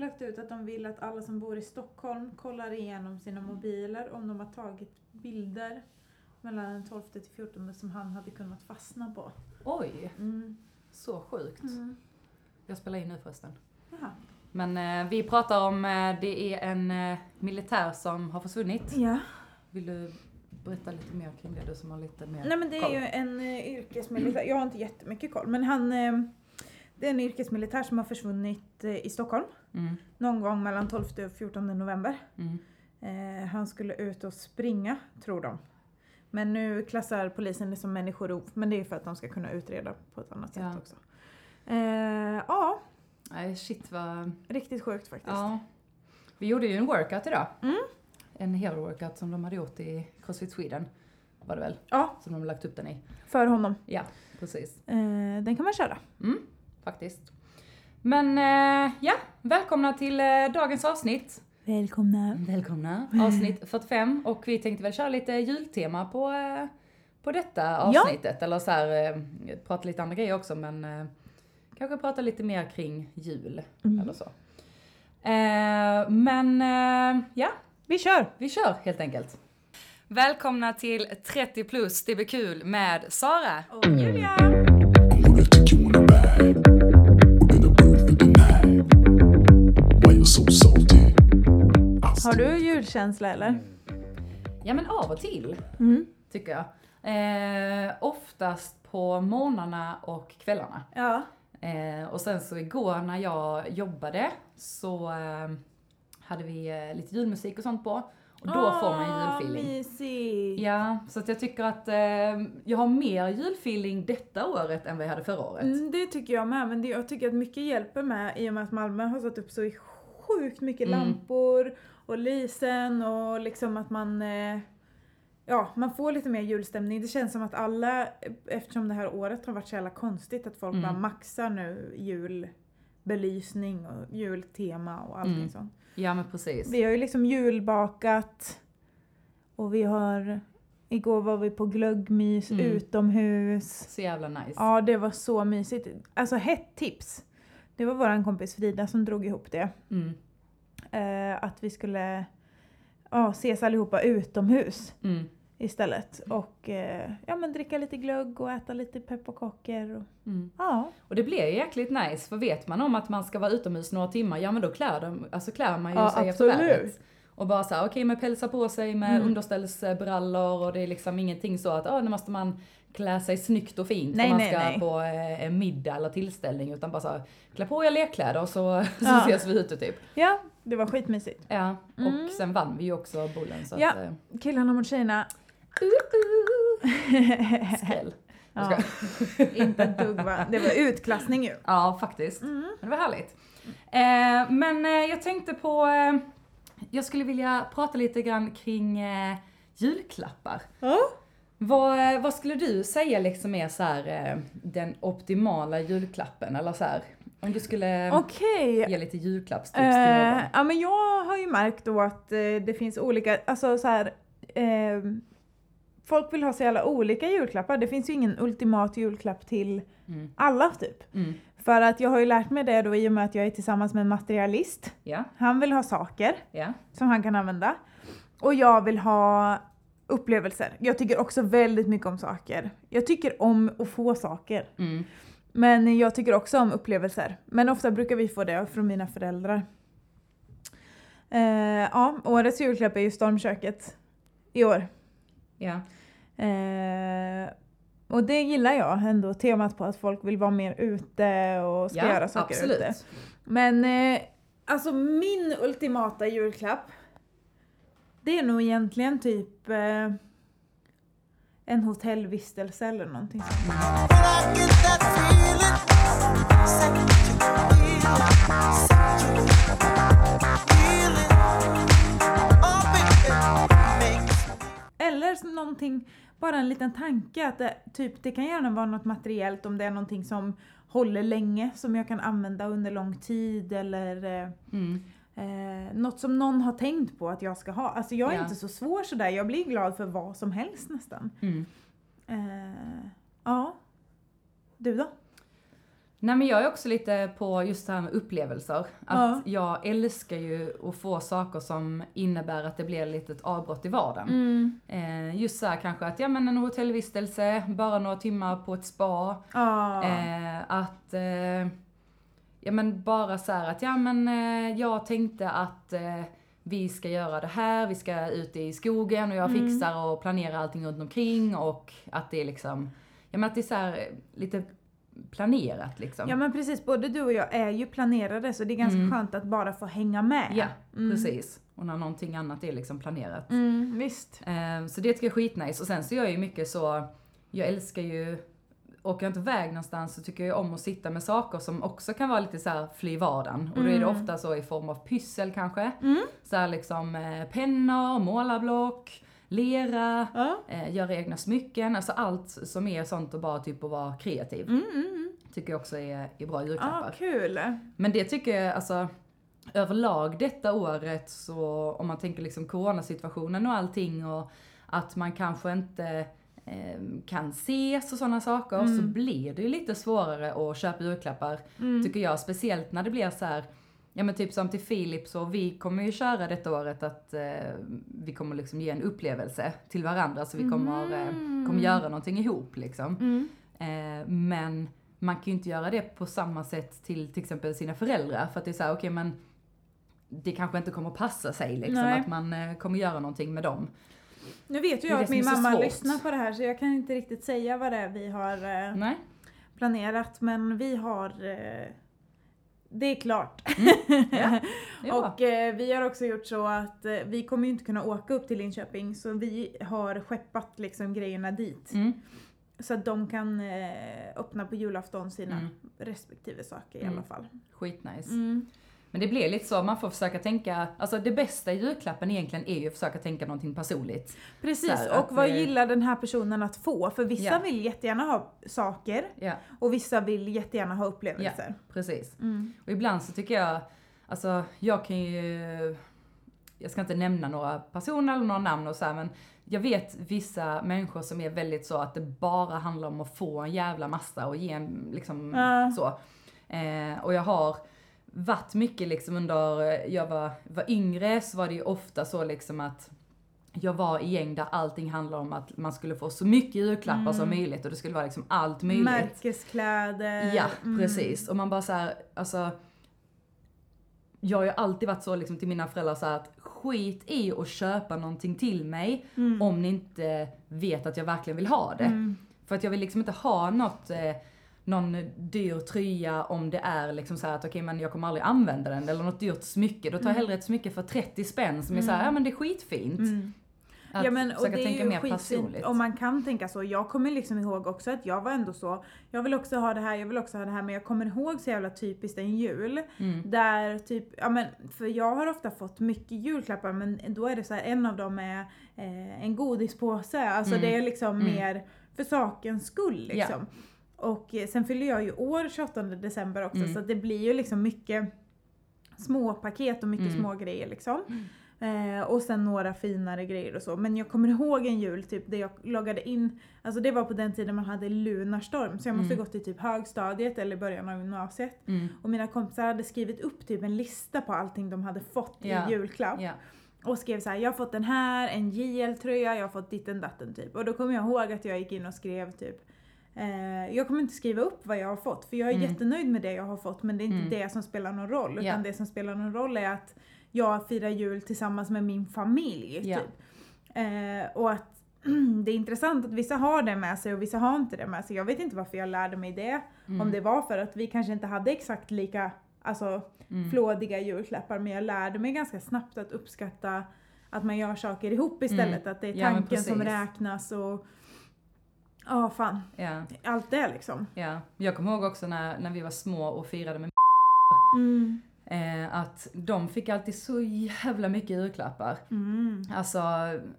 lagt ut att de vill att alla som bor i Stockholm kollar igenom sina mobiler om de har tagit bilder mellan den 12 till 14 som han hade kunnat fastna på. Oj, Mm. så sjukt. Mm. Jag spelar in nu förresten. Jaha. Men eh, vi pratar om, eh, det är en eh, militär som har försvunnit. Ja. Vill du berätta lite mer kring det, du som har lite mer Nej men det är koll? ju en eh, yrkesmilitär, jag har inte jättemycket koll men han eh, det är en yrkesmilitär som har försvunnit eh, i Stockholm Mm, någon gång mellan 12 och 14 november. mm, Eh, han skulle ut och springa, tror de. Men nu klassar polisen det som människorov, men det är för att de ska kunna utreda på ett annat Ja. sätt också. Eh, ja, Nej shit vad, riktigt sjukt faktiskt. ja. Vi gjorde ju en workout idag. Mm. En hero workout som de hade gjort i Crossfit Sweden. Var det väl? Ja, Som de lagt upp den i. för honom. Ja, precis. Eh, den kan man köra. Mm, faktiskt. Men eh, ja, välkomna till eh, dagens avsnitt. Välkomna. Välkomna. Avsnitt 45 och vi tänkte väl köra lite jultema på, eh, på detta Ja. avsnittet. Eller så här, eh, prata lite andra grejer också men eh, kanske prata lite mer kring jul Mm. eller så. Eh, men eh, ja, Vi kör! vi kör helt enkelt. Välkomna till 30 plus, det blir kul med Sara. Och Julia! Har du julkänsla eller? Ja men av och till Mm. tycker jag. Eh, oftast på morgnarna och kvällarna. Ja. Eh, och sen så igår när jag jobbade så eh, hade vi eh, lite julmusik och sånt på. Och då får man julfeeling. Mysigt! Ja, så att jag tycker att eh, jag har mer julfeeling detta året än vad jag hade förra året. Mm, det tycker jag med, men det, jag tycker att mycket hjälper med i och med att Malmö har satt upp så sjukt mycket Mm. lampor och lysen och liksom att man eh, Ja, man får lite mer julstämning. Det känns som att alla, eftersom det här året har varit så jävla konstigt, att folk Mm. bara maxar nu julbelysning och jultema och allting Mm. sånt. Ja men precis. Vi har ju liksom julbakat och vi har Igår var vi på glöggmys Mm. utomhus. Så jävla nice. Ja, det var så mysigt. Alltså hett tips. Det var våran kompis Frida som drog ihop det. Mm, Eh, att vi skulle ja, ses allihopa utomhus mm, istället. Och eh, ja, men dricka lite glögg och äta lite pepparkakor. Och, mm. ja. Och det blir jäkligt nice, för vet man om att man ska vara utomhus några timmar, ja men då klär, de, alltså klär man ju Ja, sig absolut. efter vädret. Och bara såhär, okej men pälsa på sig med Mm. underställsbrallor och det är liksom ingenting så att, ja nu måste man klä sig snyggt och fint Nej, för man ska nej. på eh, en middag eller tillställning utan bara såhär, klä på er lekkläder så, så Ja. ses vi ute typ. ja, det var skitmysigt. Ja, och Mm. sen vann vi ju också bullen så Ja. att, eh, Killarna mot tjejerna. skräll. Jag ja, inte ett dugg va. Det var utklassning ju. Ja, faktiskt. Mm. Men det var härligt. Eh, men eh, jag tänkte på, eh, jag skulle vilja prata lite grann kring julklappar. Ja. Vad, eh, vad skulle du säga liksom är så här, eh, den optimala julklappen? Eller så här, om du skulle Okej. ge lite julklappstips till Eh, någon. ja men jag har ju märkt då att det finns olika, alltså så här. Eh, folk vill ha så jävla olika julklappar. Det finns ju ingen ultimat julklapp till Mm. alla typ. Mm. För att jag har ju lärt mig det då i och med att jag är tillsammans med en materialist. Ja, Han vill ha saker ja, som han kan använda. Och jag vill ha upplevelser. Jag tycker också väldigt mycket om saker. Jag tycker om att få saker. mm. Men jag tycker också om upplevelser. Men ofta brukar vi få det från mina föräldrar. Eh, ja, årets julklapp är ju stormköket i år. ja, Eh, och det gillar jag ändå, temat på att folk vill vara mer ute och ska ja göra saker absolut. ute. Men eh, alltså min ultimata julklapp, det är nog egentligen typ eh, en hotellvistelse eller någonting sånt. Eller någonting, bara en liten tanke att det, typ, det kan gärna vara något materiellt om det är någonting som håller länge, som jag kan använda under lång tid eller eh, Mm eh, något som någon har tänkt på att jag ska ha. Alltså jag är Ja. inte så svår sådär, jag blir glad för vad som helst nästan. Mm. Eh, ja. Du då? Nej men jag är också lite på just det här med upplevelser. Att jag älskar ju att få saker som innebär att det blir ett litet avbrott i vardagen. Mm. Eh, just så här kanske att, ja men en hotellvistelse, bara några timmar på ett spa. Ja. Eh, att, eh, ja men bara så att, ja men eh, jag tänkte att eh, vi ska göra det här, vi ska ut i skogen och jag Mm. fixar och planerar allting runt omkring och att det är liksom, ja men att det är så här eh, lite planerat liksom. Ja men precis, både du och jag är ju planerade så det är ganska Mm. skönt att bara få hänga med. Ja, Mm. precis. Och när någonting annat är liksom planerat. Mm, visst. Så det tycker jag är skitnice. Och sen så gör jag ju mycket så, jag älskar ju, åker jag inte iväg någonstans så tycker jag om att sitta med saker som också kan vara lite så här fly vardagen. Och då är det Mm. ofta så i form av pyssel kanske. Mm. Så här liksom eh, pennor, målarblock, lera, Ja. eh, göra egna smycken. Alltså allt som är sånt och bara typ att vara kreativ. Mm, mm, mm. Tycker jag också är, är bra julklappar. kul. Men det tycker jag, alltså överlag detta året så, om man tänker liksom coronasituationen och allting och att man kanske inte kan ses och sådana saker så blir det ju lite svårare att köpa julklappar. Tycker jag, speciellt när det blir så här Ja men typ som till Filip så vi kommer ju köra detta året att eh, vi kommer liksom ge en upplevelse till varandra så vi kommer, eh, kommer göra någonting ihop liksom. Mm. Eh, men man kan ju inte göra det på samma sätt till till exempel sina föräldrar för att det är såhär, okej men det kanske inte kommer passa sig liksom Nej. att man eh, kommer göra någonting med dem. Nu vet ju jag att min mamma lyssnar på det här så jag kan inte riktigt säga vad det är vi har eh, planerat men vi har eh, det är klart. Det är bra. Och eh, vi har också gjort så att eh, vi kommer ju inte kunna åka upp till Linköping så vi har skeppat liksom grejerna dit. Mm. Så att de kan eh, öppna på julafton sina Mm. respektive saker i Mm. alla fall. Skitnice. Mm. Men det blir lite så, man får försöka tänka, alltså det bästa i julklappen egentligen är ju att försöka tänka någonting personligt. Precis, här, och vad eh, gillar den här personen att få? För vissa Ja. vill jättegärna ha saker Ja, och vissa vill jättegärna ha upplevelser. precis. Mm. Och ibland så tycker jag, alltså jag kan ju, jag ska inte nämna några personer eller några namn och så här, men jag vet vissa människor som är väldigt så att det bara handlar om att få en jävla massa och ge en liksom Ja. så. Eh, och jag har varit mycket liksom under, jag var, var yngre så var det ju ofta så liksom att jag var i gäng där allting handlade om att man skulle få så mycket julklappar som möjligt och det skulle vara liksom allt möjligt. Märkeskläder. Ja, mm. precis. Och man bara så här, alltså. Jag har ju alltid varit så liksom till mina föräldrar så att skit i att köpa någonting till mig Mm. om ni inte vet att jag verkligen vill ha det. För att jag vill liksom inte ha något, eh, någon dyr tröja om det är liksom så här att okej men jag kommer aldrig använda den eller något dyrt smycke. Då tar jag hellre ett smycke för 30 spänn som är så här, ja men det är skitfint. Mm. Att ja men och försöka det är tänka ju mer skitfint personligt. om man kan tänka så. Jag kommer liksom ihåg också att jag var ändå så, jag vill också ha det här, jag vill också ha det här men jag kommer ihåg så jävla typiskt en jul. Mm. Där typ, ja men för jag har ofta fått mycket julklappar men då är det så här, en av dem är eh, en godispåse. Alltså Mm. det är liksom Mm. mer för sakens skull liksom. Och eh, sen fyller jag ju år 28 december också Mm. så det blir ju liksom mycket små paket och mycket Mm. små grejer liksom. Eh, och sen några finare grejer och så. Men jag kommer ihåg en jul typ där jag loggade in, alltså det var på den tiden man hade lunarstorm så jag måste Mm. gått i typ högstadiet eller början av gymnasiet. Mm. Och mina kompisar hade skrivit upp typ en lista på allting de hade fått Ja. i julklapp. Ja. Och skrev så här: jag har fått den här, en JL-tröja, jag har fått ditten datten typ. Och då kommer jag ihåg att jag gick in och skrev typ eh, jag kommer inte skriva upp vad jag har fått för jag är Mm. jättenöjd med det jag har fått men det är inte Mm. det som spelar någon roll. Utan Ja. det som spelar någon roll är att jag firar jul tillsammans med min familj. Ja. Typ. Eh, och att det är intressant att vissa har det med sig och vissa har inte det med sig. Jag vet inte varför jag lärde mig det. Mm. Om det var för att vi kanske inte hade exakt lika alltså, Mm. flådiga julklappar men jag lärde mig ganska snabbt att uppskatta att man gör saker ihop istället. Att det är Mm. Ja, tanken som räknas och ja fan, Ja. allt det liksom. Ja, jag kommer ihåg också när, när vi var små och firade med Mm. eh, att de fick alltid så jävla mycket julklappar. Mm. Alltså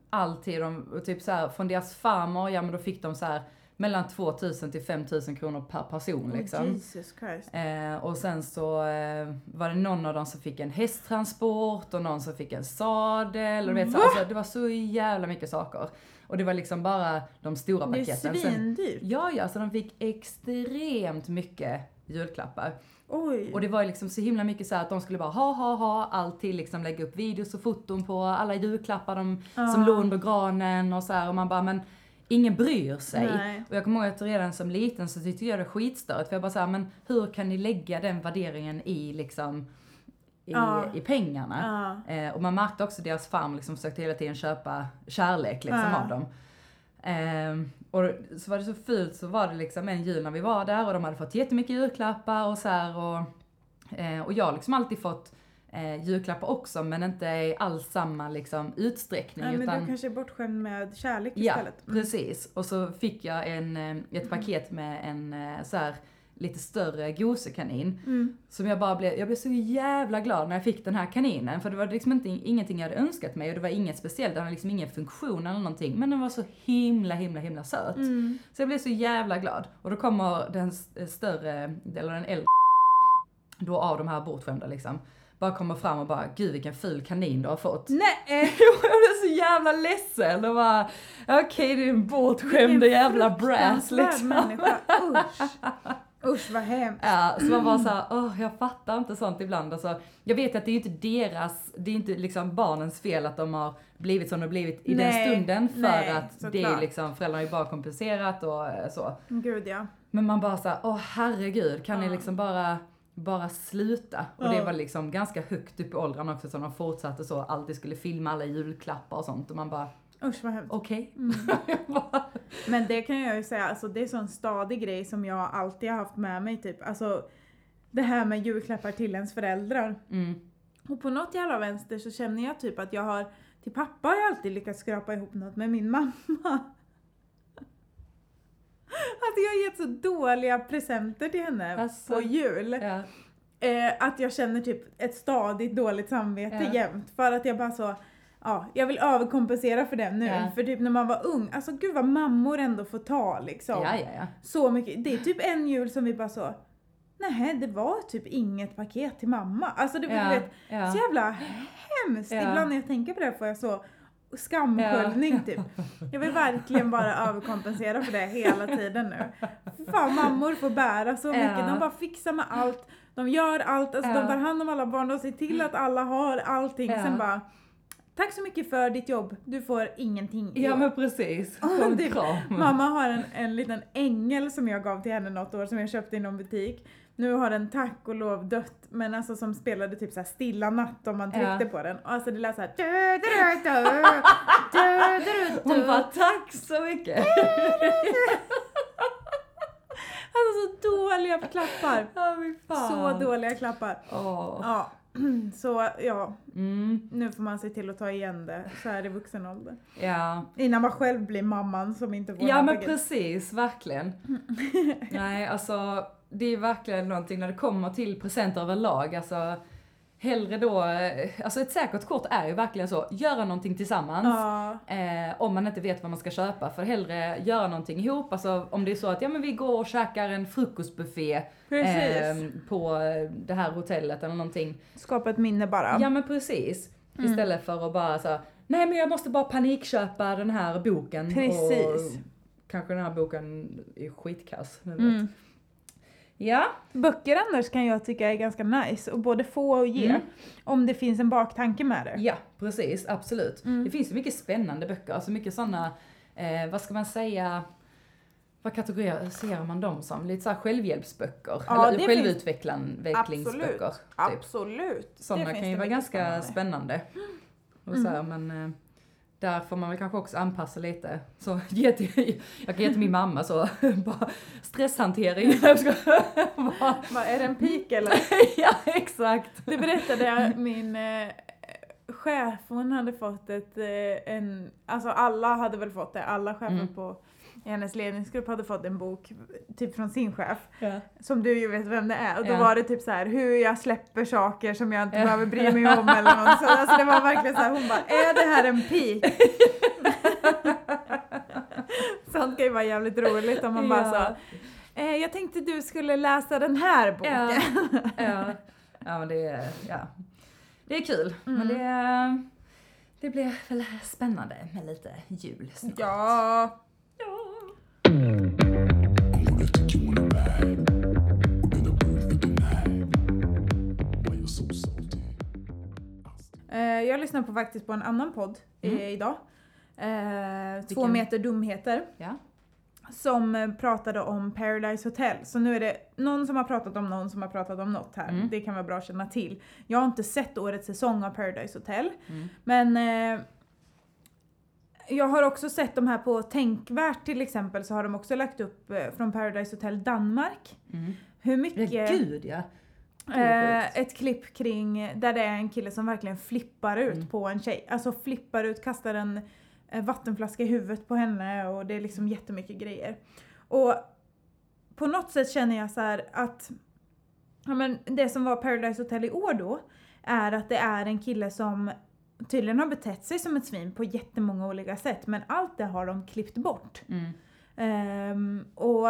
alltid, de, typ så här, från deras farmor, ja men då fick de så här mellan 2000 till 5000 kronor per person liksom. Oh. Eh, och sen så eh, var det någon av dem som fick en hästtransport och någon som fick en sadel och vet, så, alltså, det var så jävla mycket saker. Och det var liksom bara de stora Det är paketen. Svindyrt. Ja, ja, så de fick extremt mycket julklappar. Oj. Och det var liksom så himla mycket så här att de skulle bara ha, ha, ha, alltid liksom lägga upp videos och foton på alla julklappar de, som låg under granen och så här och man bara men ingen bryr sig. Nej. Och jag kommer ihåg att redan som liten så tyckte jag det var skitstörigt för jag bara så här, men hur kan ni lägga den värderingen i liksom i, Ja. i pengarna? Ja. Eh, och man märkte också deras farm liksom försökte hela tiden köpa kärlek liksom Ja. av dem. Ehm, och så var det så fult så var det liksom en jul när vi var där och de hade fått jättemycket julklappar och så här och, eh, och jag har liksom alltid fått eh, julklappar också men inte i alls samma liksom utsträckning Nej, men utan du kanske är bortskämd med kärlek Ja, istället. Mm. precis. Och så fick jag en, eh, ett paket med en eh, så här lite större gosekanin. Mm. Som jag bara blev, jag blev så jävla glad när jag fick den här kaninen. För det var liksom inte, ingenting jag hade önskat mig och det var inget speciellt, den hade liksom ingen funktion eller någonting. Men den var så himla, himla, himla söt. Mm. Så jag blev så jävla glad. Och då kommer den större, eller den äldre då av de här bortskämda liksom. Bara kommer fram och bara, gud vilken ful kanin du har fått. Nej! Jag blev så jävla ledsen och bara, okej du är en bortskämd jävla brass liksom. människa. Usch. Usch vad hemskt. Ja, så man bara såhär, åh jag fattar inte sånt ibland. Alltså, jag vet att det är inte deras, det är inte liksom barnens fel att de har blivit som de blivit i Nej, den stunden för nej, att det är liksom, föräldrarna ju bara kompenserat och eh, så. Gud ja. Men man bara såhär, åh herregud, kan ni Ja. liksom bara, bara sluta? Och det var liksom ganska högt upp i åldrarna också som de fortsatte så, alltid skulle filma alla julklappar och sånt och man bara, Usch vad hemskt. okej. Mm. Men det kan jag ju säga, alltså det är så en stadig grej som jag alltid har haft med mig typ. Alltså det här med julklappar till ens föräldrar. Mm. Och på något jävla vänster så känner jag typ att jag har, till pappa har jag alltid lyckats skrapa ihop något med min mamma. Att jag har gett så dåliga presenter till henne Alltså, på jul. Ja. Eh, att jag känner typ ett stadigt dåligt samvete Ja. jämt. För att jag bara så, ja, jag vill överkompensera för det nu. Ja. För typ när man var ung, alltså gud vad mammor ändå får ta liksom. ja, ja, ja. Så mycket. Det är typ en jul som vi bara så, nej det var typ inget paket till mamma. Alltså det var Ja, vet, ja. så jävla hemskt. Ibland när jag tänker på det får jag så skamsköljning typ. Jag vill verkligen bara överkompensera för det hela tiden nu. Fan mammor får bära så mycket, de bara fixar med allt. De gör allt, alltså de tar hand om alla barn, de ser till att alla har allting. Sen bara, tack så mycket för ditt jobb, du får ingenting Ja år." men precis. Ja, Få en typ. Mamma har en, en liten ängel som jag gav till henne något år som jag köpte i någon butik. Nu har den tack och lov dött, men alltså som spelade typ såhär stilla natt om man tryckte Ja. på den. Och alltså det lät såhär Hon bara tack så mycket. Alltså så dåliga klappar. Ja fan. Så dåliga klappar. Åh. Ja, så ja, Mm, nu får man se till att ta igen det så här i vuxen ålder. ja. Innan man själv blir mamman som inte får ja men paket. precis, verkligen. Nej alltså det är verkligen någonting när det kommer till presenter överlag, alltså hellre då, eh, alltså ett säkert kort är ju verkligen så, göra någonting tillsammans. Ja, Eh, om man inte vet vad man ska köpa, för hellre göra någonting ihop. Alltså om det är så att ja, men vi går och käkar en frukostbuffé eh, på det här hotellet eller någonting. Skapa ett minne bara. Ja men precis. Mm. Istället för att bara så nej men jag måste bara panikköpa den här boken. Precis. Och kanske den här boken är skitkass. Mm. Ja. Böcker annars kan jag tycka är ganska nice, och både få och ge. Mm. Om det finns en baktanke med det. Ja, precis, absolut. Mm. Det finns ju mycket spännande böcker, alltså mycket sådana, eh, vad ska man säga, vad kategoriserar man dem som? Lite såhär självhjälpsböcker, Ja, eller självutvecklingsböcker. Typ. Absolut. Sådana kan ju vara ganska spännande. spännande. Och så här, men eh, där får man väl kanske också anpassa lite. Så ge till, jag kan ge till min mamma så, bara stresshantering. Bara, är det en pik eller? ja, exakt. Det berättade jag, min eh, chef, hon hade fått ett, eh, en, alltså alla hade väl fått det, alla chefer Mm. på i hennes ledningsgrupp hade fått en bok, typ från sin chef, Ja. som du ju vet vem det är. Och då Ja. var det typ så här hur jag släpper saker som jag inte Ja. behöver bry mig om eller något så. Alltså det var verkligen så här, hon bara, är det här en pik? Sånt kan ju vara jävligt roligt om man bara så, eh, jag tänkte du skulle läsa den här boken. Ja, ja. ja men det är, ja. Det är kul, Mm. men det, det blir väl spännande med lite jul snart. Ja. Jag lyssnade på, faktiskt på en annan podd Mm. eh, idag. Eh, två meter dumheter. Ja. Som eh, pratade om Paradise Hotel. Så nu är det någon som har pratat om någon som har pratat om något här. Mm. Det kan vara bra att känna till. Jag har inte sett årets säsong av Paradise Hotel. Mm. Men eh, jag har också sett de här på Tänkvärt till exempel så har de också lagt upp eh, från Paradise Hotel Danmark. Mm. Hur Men mycket... Gud ja. Eh, ett klipp kring där det är en kille som verkligen flippar ut Mm. på en tjej. Alltså flippar ut, kastar en eh, vattenflaska i huvudet på henne och det är liksom jättemycket grejer. Och på något sätt känner jag så här att ja, men det som var Paradise Hotel i år då är att det är en kille som tydligen har betett sig som ett svin på jättemånga olika sätt men allt det har de klippt bort. Mm. Ehm, och,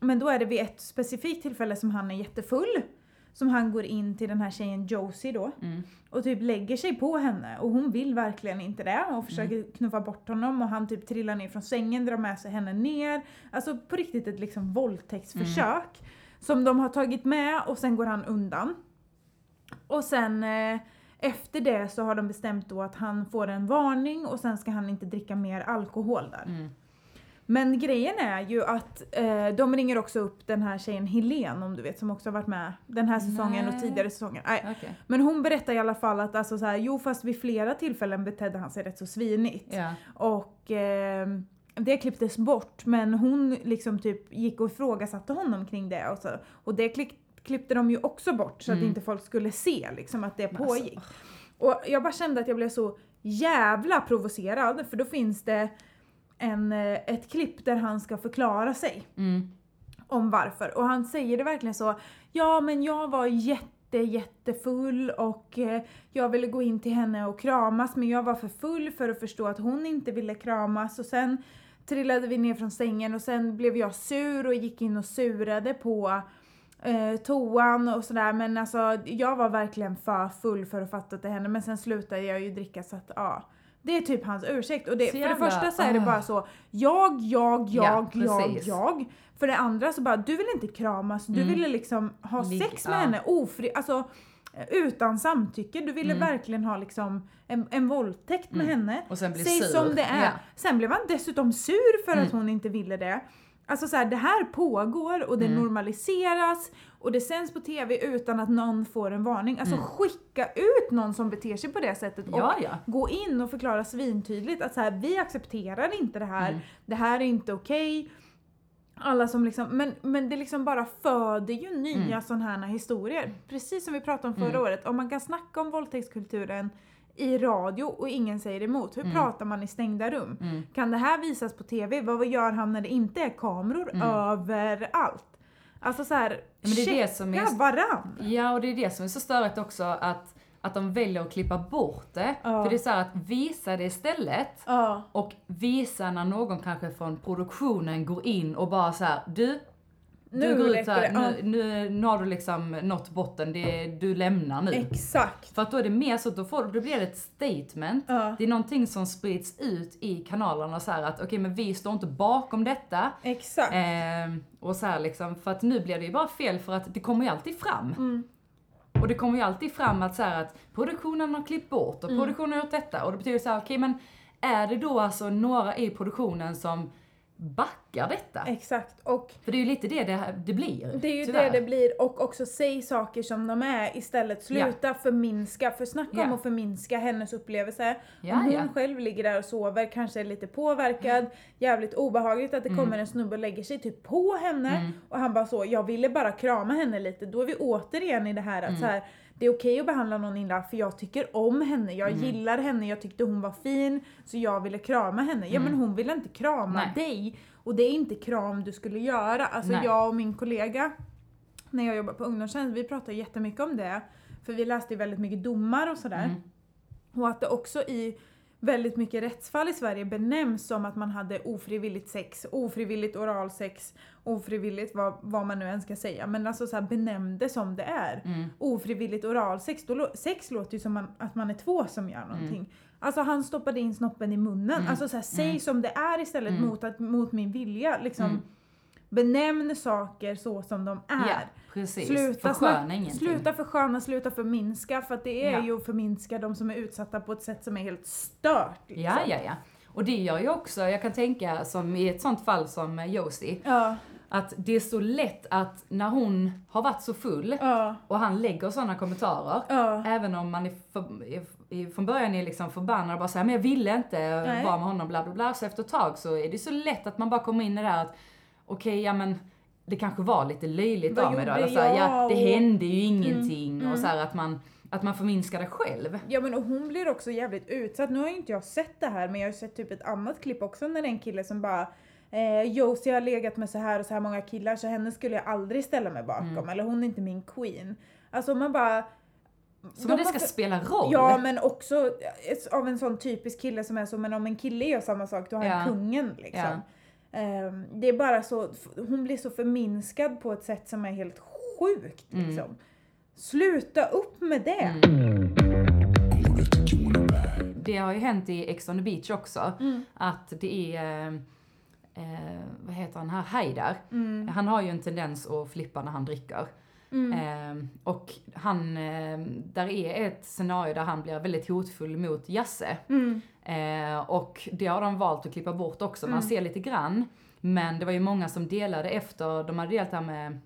men då är det vid ett specifikt tillfälle som han är jättefull. Som han går in till den här tjejen Josie då Mm. och typ lägger sig på henne och hon vill verkligen inte det och försöker knuffa bort honom och han typ trillar ner från sängen, drar med sig henne ner. Alltså på riktigt ett liksom våldtäktsförsök som de har tagit med och sen går han undan. Och sen eh, efter det så har de bestämt då att han får en varning och sen ska han inte dricka mer alkohol där. Mm. Men grejen är ju att eh, de ringer också upp den här tjejen Helene om du vet som också har varit med den här säsongen och Nej. tidigare säsonger. Nej. Okej. Men hon berättar i alla fall att alltså så här, jo fast vid flera tillfällen betedde han sig rätt så svinigt. Ja. Och eh, det klipptes bort men hon liksom typ gick och ifrågasatte honom kring det och, så, och det klipp, klippte de ju också bort så att Mm. inte folk skulle se liksom att det alltså, pågick. Och jag bara kände att jag blev så jävla provocerad för då finns det en, eh, ett klipp där han ska förklara sig Mm. om varför. Och han säger det verkligen så, ja men jag var jätte jättefull och eh, jag ville gå in till henne och kramas men jag var för full för att förstå att hon inte ville kramas och sen trillade vi ner från sängen och sen blev jag sur och gick in och surade på eh, toan och sådär men alltså jag var verkligen för full för att fatta att det hände men sen slutade jag ju dricka så att ja. Det är typ hans ursäkt och det, för det första så är det ah. bara så jag, jag, Ja, jag, jag, jag. För det andra så bara, du vill inte kramas, du Mm. ville liksom ha sex med henne ofri, alltså utan samtycke. Du ville Mm. verkligen ha liksom en, en våldtäkt med Mm. henne. Och sen blir Säg sur. som det är. Ja. Sen blev han dessutom sur för att Mm. hon inte ville det. Alltså så här, det här pågår och det Mm. normaliseras och det sänds på TV utan att någon får en varning. Alltså Mm. skicka ut någon som beter sig på det sättet och Ja, ja. gå in och förklara svintydligt att så här, vi accepterar inte det här, Mm. det här är inte okej. Alla som liksom, men, men det liksom bara föder ju nya Mm. sådana här historier. Precis som vi pratade om förra Mm. året, om man kan snacka om våldtäktskulturen i radio och ingen säger emot, hur Mm. pratar man i stängda rum? Mm. Kan det här visas på TV? Vad gör han när det inte är kameror Mm. överallt? Alltså så här, men det är det som är- checka varann! Ja, och det är det som är så störigt också att, att de väljer att klippa bort det. Ja. För det är så att visa det istället Ja. och visa när någon kanske från produktionen går in och bara så här, du, Nu du går ut räcker så här, det. Ja. nu, nu, nu har du liksom nått botten, det, du lämnar nu. Exakt! För att då är det mer så att då, får, då blir det ett statement. Ja. Det är någonting som sprids ut i kanalerna så att okej men vi står inte bakom detta. Exakt! Ehm, och så liksom, för att nu blir det ju bara fel för att det kommer ju alltid fram. Mm. Och det kommer ju alltid fram att så att produktionen har klippt bort och Mm. produktionen har gjort detta. Och det betyder så här, okej men är det då alltså några i produktionen som backar detta? Exakt. Och För det är ju lite det det, här, det blir. Det är ju tyvärr. det det blir och också säg saker som de är istället. Sluta förminska, för snacka om Ja. att förminska hennes upplevelse. Ja, om hon ja. själv ligger där och sover, kanske är lite påverkad, jävligt obehagligt att det Mm. kommer en snubbe och lägger sig typ på henne Mm. och han bara så, jag ville bara krama henne lite. Då är vi återigen i det här att Mm. så här, det är okej att behandla någon illa för jag tycker om henne, jag Mm. gillar henne, jag tyckte hon var fin så jag ville krama henne. Ja Mm. men hon ville inte krama Nej. dig och det är inte kram du skulle göra. Alltså Nej. jag och min kollega när jag jobbade på ungdomstjänst, vi pratade jättemycket om det. För vi läste ju väldigt mycket domar och sådär. Mm. Och att det också i väldigt mycket rättsfall i Sverige benämns som att man hade ofrivilligt sex, ofrivilligt oralsex, ofrivilligt vad, vad man nu än ska säga. Men alltså så här benämn det som det är. Mm. Ofrivilligt oralsex, då, sex låter ju som man, att man är två som gör någonting. Alltså han stoppade in snoppen i munnen. Mm. Alltså så här, säg Mm. som det är istället Mm. mot, att, mot min vilja. Liksom, Mm. Benämn saker så som de är. Ja, precis. Sluta, Försköna ingenting. sluta försköna, sluta förminska för att det är Ja. ju att förminska de som är utsatta på ett sätt som är helt stört. Liksom. Ja, ja, ja. Och det gör ju också, jag kan tänka som i ett sånt fall som Josie, Ja, att det är så lätt att när hon har varit så full ja, och han lägger sådana kommentarer, ja. även om man är för, är, från början är liksom förbannad och bara säger men jag ville inte Nej. vara med honom bla bla bla, så efter ett tag så är det så lätt att man bara kommer in i det här att okej, ja men det kanske var lite löjligt Vad av mig då, eller så här, ja det Mm, hände ju ingenting och så här att man, att man förminskar det själv. Ja men och hon blir också jävligt utsatt. Nu har ju inte jag sett det här men jag har ju sett typ ett annat klipp också när det är en kille som bara eh, Josie har legat med så här och så här många killar så henne skulle jag aldrig ställa mig bakom Mm. eller hon är inte min queen. Alltså man bara de men det ska spela roll. Ja men också eh, av en sån typisk kille som är så men om en kille gör samma sak då har Ja. han kungen liksom. Ehm, det är bara så, hon blir så förminskad på ett sätt som är helt sjukt Mm. liksom. Sluta upp med det! Ride. Det har ju hänt i Ex on the beach också, Mm. att det är, eh, vad heter han här, Haidar. Mm. Han har ju en tendens att flippa när han dricker. Eh, och han, eh, där är ett scenario där han blir väldigt hotfull mot Jasse. Mm. Eh, och det har de valt att klippa bort också, man ser lite grann. Men det var ju många som delade efter, de hade delat det här med,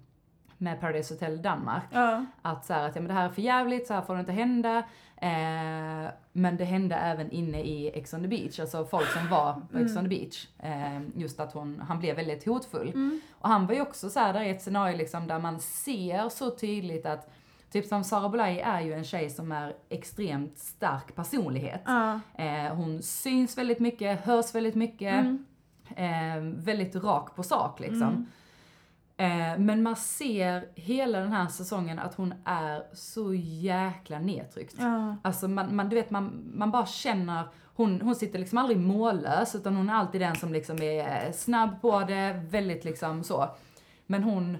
med Paradise Hotel Danmark. Ja. Att så här, att ja, men det här är för jävligt, så här får det inte hända. Eh, men det hände även inne i Ex on the beach, alltså folk som var på Ex on the beach. Eh, just att hon, han blev väldigt hotfull. Och han var ju också så här, där är ett scenario liksom där man ser så tydligt att Typ som Sara Bolaj är ju en tjej som är extremt stark personlighet. Ja. Eh, hon syns väldigt mycket, hörs väldigt mycket. Mm. Eh, väldigt rak på sak liksom. Eh, men man ser hela den här säsongen att hon är så jäkla nedtryckt. Ja. Alltså man, man, du vet, man, man bara känner, hon, hon sitter liksom aldrig mållös utan hon är alltid den som liksom är snabb på det, väldigt liksom så. Men hon,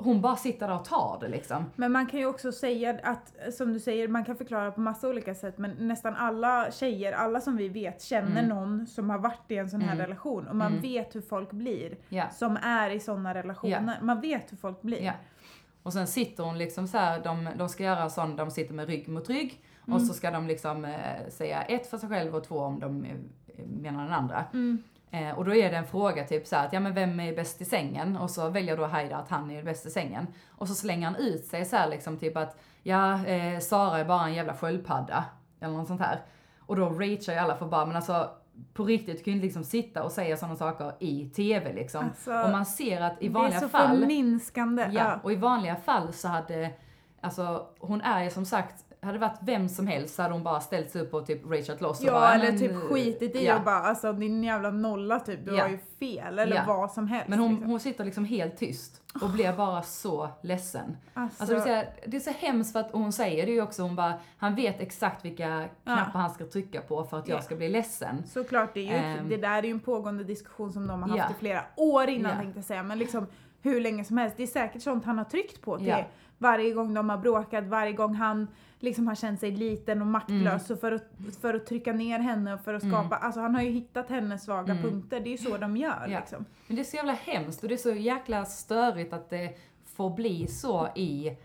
hon bara sitter där och tar det liksom. Men man kan ju också säga att, som du säger, man kan förklara på massa olika sätt men nästan alla tjejer, alla som vi vet känner Mm. någon som har varit i en sån här Mm. relation och man Mm. vet hur folk blir Ja. som är i såna relationer. Man vet hur folk blir. Ja. Och sen sitter hon liksom så här, de, de ska göra sån, de sitter med rygg mot rygg. Mm. Och så ska de liksom eh, säga ett för sig själv och två om de eh, menar den andra. Eh, och då är det en fråga typ så här att ja men vem är bäst i sängen? Och så väljer då Haida att han är bäst i sängen. Och så slänger han ut sig så här liksom typ att ja, eh, Sara är bara en jävla sköldpadda. Eller något sånt här. Och då ragear ju alla för bara men alltså på riktigt, du kan ju inte liksom sitta och säga sådana saker i TV liksom. Alltså, och man ser att i det är vanliga så fall förminskande. Ja. och i vanliga fall så hade, alltså hon är ju som sagt, hade det varit vem som helst så hade hon bara ställt sig upp och typ rageat loss och Ja, bara, eller typ skitit i ja. och bara alltså din jävla nolla typ, du Ja. har ju fel eller Ja. vad som helst. Men hon, liksom. hon sitter liksom helt tyst och blir bara så ledsen. alltså, Alltså det, är så, här- det är så hemskt för att och hon säger det ju också, hon bara, han vet exakt vilka knappar han ska trycka på för att jag Ja. ska bli ledsen. Såklart, det, är ju, Ehm. det där är ju en pågående diskussion som de har haft Ja. i flera år innan Ja. tänkte jag säga, men liksom hur länge som helst. Det är säkert sånt han har tryckt på till Ja. Varje gång de har bråkat, varje gång han liksom har känt sig liten och maktlös Mm. så för, att, för att trycka ner henne och för att skapa, alltså han har ju hittat hennes svaga Mm. punkter, det är ju så de gör Ja. liksom. Men det är så jävla hemskt och det är så jäkla störigt att det får bli så i,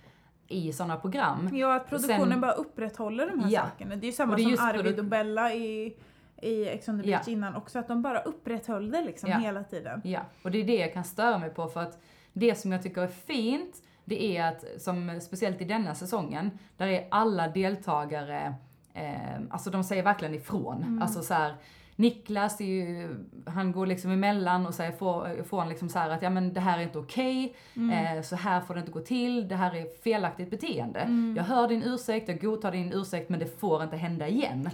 i sådana program. Ja, att produktionen Sen- bara upprätthåller de här Ja. sakerna. Det är ju samma är som Arvid och Bella i, i Ex on the beach innan också, att de bara upprätthöll det liksom Ja. hela tiden. Ja, och det är det jag kan störa mig på för att det som jag tycker är fint, det är att, som speciellt i denna säsongen, där är alla deltagare, eh, alltså de säger verkligen ifrån. Alltså så här, Niklas är ju, han går liksom emellan och säger ifrån liksom så att ja men det här är inte okej, eh, så här får det inte gå till, det här är felaktigt beteende. Jag hör din ursäkt, jag godtar din ursäkt men det får inte hända igen.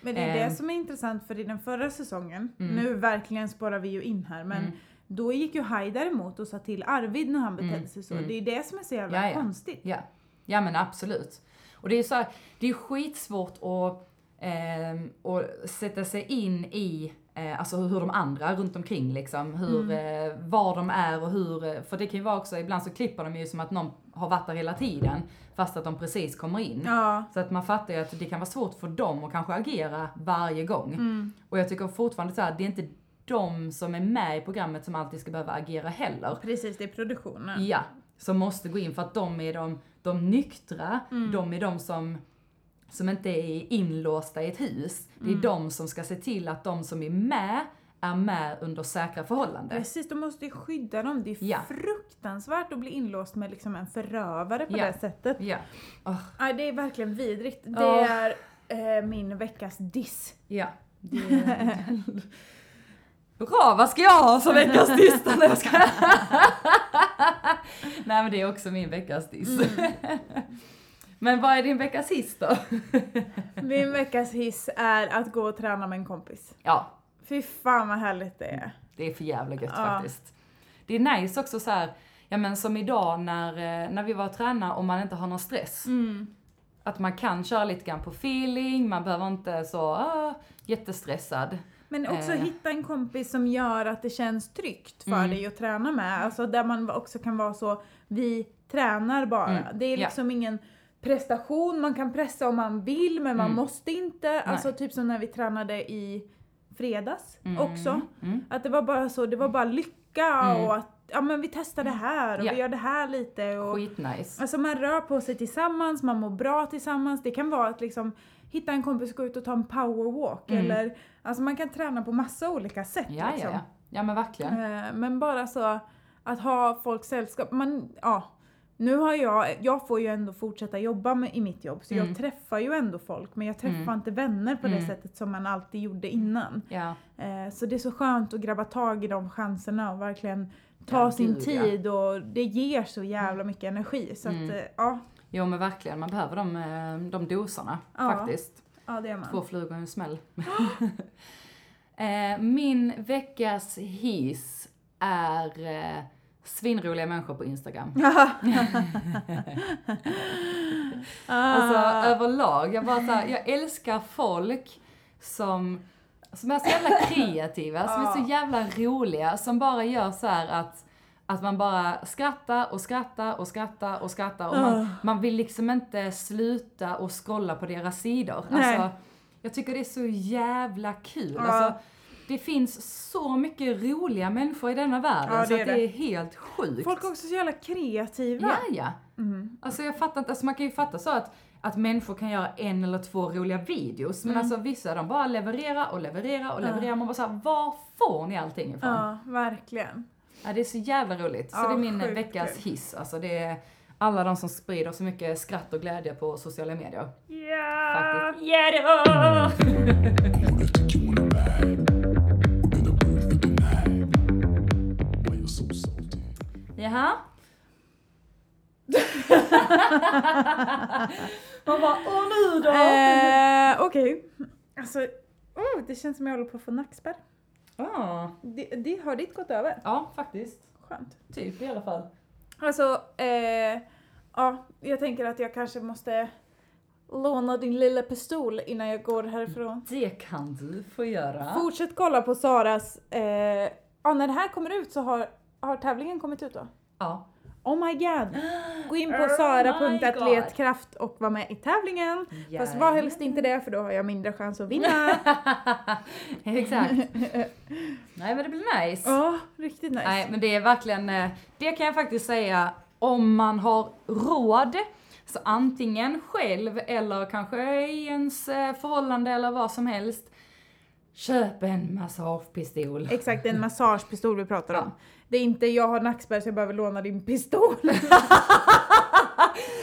Men det är Ehm. det som är intressant för i den förra säsongen, Mm. nu verkligen spårar vi ju in här, men Mm. Då gick ju Haidar emot och sa till Arvid när han betedde Mm, sig så. mm. Det är det som är så jävla Ja, ja. konstigt. Ja, ja men absolut. Och det är så här, det är skitsvårt att, ehm, att sätta sig in i eh, alltså hur de andra runt omkring liksom, hur, eh, var de är och hur, eh, för det kan ju vara också, ibland så klipper de ju som att någon har varit där hela tiden, fast att de precis kommer in. Ja. Så att man fattar ju att det kan vara svårt för dem att kanske agera varje gång. Mm. Och jag tycker fortfarande så här, det är inte de som är med i programmet som alltid ska behöva agera heller. Precis, det är produktionen. Ja, som måste gå in för att de är de, de nyktra, Mm. de är de som, som inte är inlåsta i ett hus. Det är Mm. de som ska se till att de som är med, är med under säkra förhållanden. Precis, de måste ju skydda dem. Det är Ja. fruktansvärt att bli inlåst med liksom en förövare på Ja. det sättet. Ja. Åh, Nej, det är verkligen vidrigt. Det Ja. är eh, min veckas diss. ja. Det... Bra, vad ska jag ha som veckans diss? Nej, jag ska... Nej men det är också min veckas diss. Mm. men vad är din veckas hiss då? Min veckas hiss är att gå och träna med en kompis. Ja, Fy fan vad härligt det är. Det är för jävla gött Ja. faktiskt. Det är nice också så här, ja men som idag när, eh, när vi var och tränade och man inte har någon stress. Mm. Att man kan köra lite grann på feeling, man behöver inte så ah, jättestressad. Men också Eh. hitta en kompis som gör att det känns tryggt för Mm. dig att träna med. Alltså där man också kan vara så, vi tränar bara. Mm. Det är liksom ingen prestation, man kan pressa om man vill men man Mm. måste inte. Alltså typ som när vi tränade i fredags Mm. också. Mm. Att det var bara så, det var bara lycka Mm. och att ja men vi testar det här och Ja. vi gör det här lite och Skitnice. Alltså man rör på sig tillsammans, man mår bra tillsammans. Det kan vara att liksom hitta en kompis och gå ut och ta en powerwalk Mm. eller alltså man kan träna på massa olika sätt Ja, ja, liksom. ja. Ja men verkligen. Eh, Men bara så att ha folk sällskap. Man, ja, nu har jag, jag får ju ändå fortsätta jobba med, i mitt jobb så Mm. jag träffar ju ändå folk men jag träffar Mm. inte vänner på det Mm. sättet som man alltid gjorde innan. Ja. Eh, Så det är så skönt att grabba tag i de chanserna och verkligen ta Ja, sin ja. tid och det ger så jävla mycket energi. Så Mm. att, eh, ja, Jo men verkligen, man behöver de, eh, de doserna Ja. faktiskt. ja det är man. Två flugor i en smäll. eh, min veckas hiss är eh, svinroliga människor på Instagram. Alltså Ah. överlag, jag bara så här, jag älskar folk som, som är så jävla kreativa, som är så jävla roliga, som bara gör så här att att man bara skrattar och skrattar och skrattar och skrattar och Ah. man, man vill liksom inte sluta och scrolla på deras sidor. Nej. Alltså, jag tycker det är så jävla kul. Ja. Alltså, det finns så mycket roliga människor i denna världen Ja, så det att det är helt sjukt. Folk är också så jävla kreativa. Ja, ja. Mm. Alltså jag fattar inte, alltså man kan ju fatta så att, att människor kan göra en eller två roliga videos, men Mm. alltså vissa de bara levererar och levererar och Ja. levererar. Man bara såhär, var får ni allting ifrån? Ja. Ja, det är så jävla roligt. Så Ja, det är min sjukt veckas kul. hiss. Alltså det är alla de som sprider så mycket skratt och glädje på sociala medier. Ja! So salty? Jaha? Man bara, åh nu då! Eh, Okej. Alltså, oh, det känns som jag håller på att få nackspärr. Ah. Det, det har ditt gått över. Ja, faktiskt. Skönt. Typ i alla fall. Alltså, eh, ja, jag tänker att jag kanske måste låna din lilla pistol innan jag går härifrån. Det kan du få göra. Fortsätt kolla på Saras, eh, ja när det här kommer ut så har, har tävlingen kommit ut då? Ja. Oh my god! Gå in på Oh sara.atletkraft och var med i tävlingen. Fast var helst inte det för då har jag mindre chans att vinna. Exakt. Nej men det blir nice. Ja, riktigt nice. Nej men det är verkligen, eh, det kan jag faktiskt säga, om man har råd, så antingen själv eller kanske i ens eh, förhållande eller vad som helst, köp en massagepistol. Exakt, en massagepistol vi pratar om. Ja. Det är inte jag har nackspärr så jag behöver låna din pistol.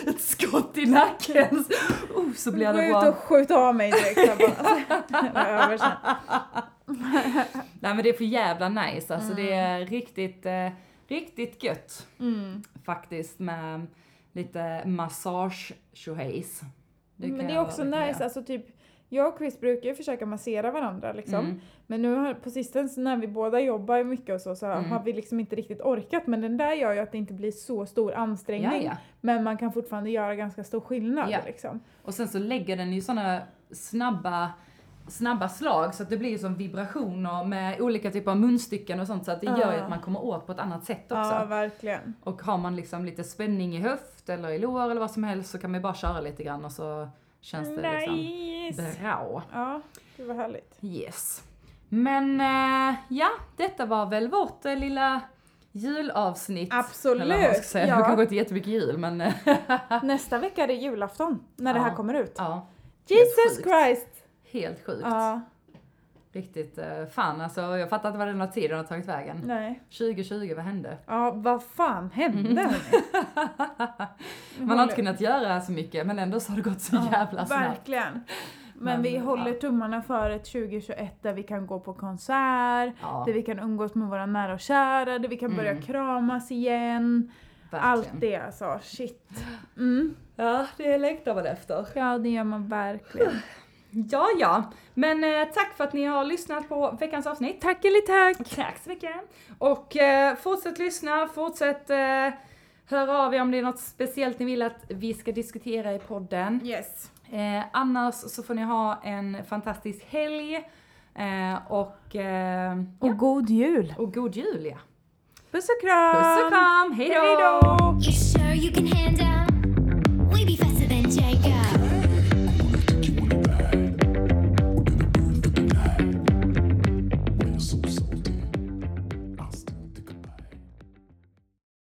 Ett skott i nacken! Oh, så blir Gå det ut bra. och skjut av mig direkt. Nej men det är för jävla nice, alltså det är riktigt, eh, riktigt gött. Mm. faktiskt med lite massage tjohejs. Men det är också nice, alltså typ jag och Chris brukar ju försöka massera varandra liksom. Mm. Men nu har, på sistone när vi båda jobbar mycket och så, så Mm. har vi liksom inte riktigt orkat. Men den där gör ju att det inte blir så stor Ja, ansträngning. ja. Men man kan fortfarande göra ganska stor skillnad Ja. liksom. Och sen så lägger den ju såna snabba snabba slag så att det blir som vibrationer med olika typer av munstycken och sånt så att det gör ju Ja. att man kommer åt på ett annat sätt också. Ja, verkligen. Och har man liksom lite spänning i höft eller i lår eller vad som helst så kan man ju bara köra lite grann och så känns det liksom Nice! bra. Ja, det var härligt. Yes. Men eh, ja, detta var väl vårt eh, lilla julavsnitt. Absolut, Eller vad ska säga. ja. Det kanske inte jättemycket jul men eh, Nästa vecka är det julafton när det Ja. här kommer ut. ja. Jesus. Christ! Helt sjukt. Ja, Riktigt, eh, fan alltså jag fattar inte vad den här tiden har tagit vägen. nej. 2020, vad hände? Ja, vad fan hände hörni? Man har inte kunnat göra så mycket men ändå så har det gått så jävla snabbt. Verkligen. Men, Men, vi ja. håller tummarna för ett 2021 där vi kan gå på konsert, Ja, där vi kan umgås med våra nära och kära, där vi kan börja Mm. kramas igen. verkligen. Allt det alltså, shit. Mm. Ja, det längtar man efter. Ja, det gör man verkligen. Ja, ja. Men eh, tack för att ni har lyssnat på veckans avsnitt. Tack eller tack! Tack så mycket. Och eh, fortsätt lyssna, fortsätt eh, höra av er om det är något speciellt ni vill att vi ska diskutera i podden. Yes. Eh, annars så får ni ha en fantastisk helg. Eh, och, eh, Och god jul! och god jul ja. Puss och kram! Puss och kram, hejdå! Hejdå!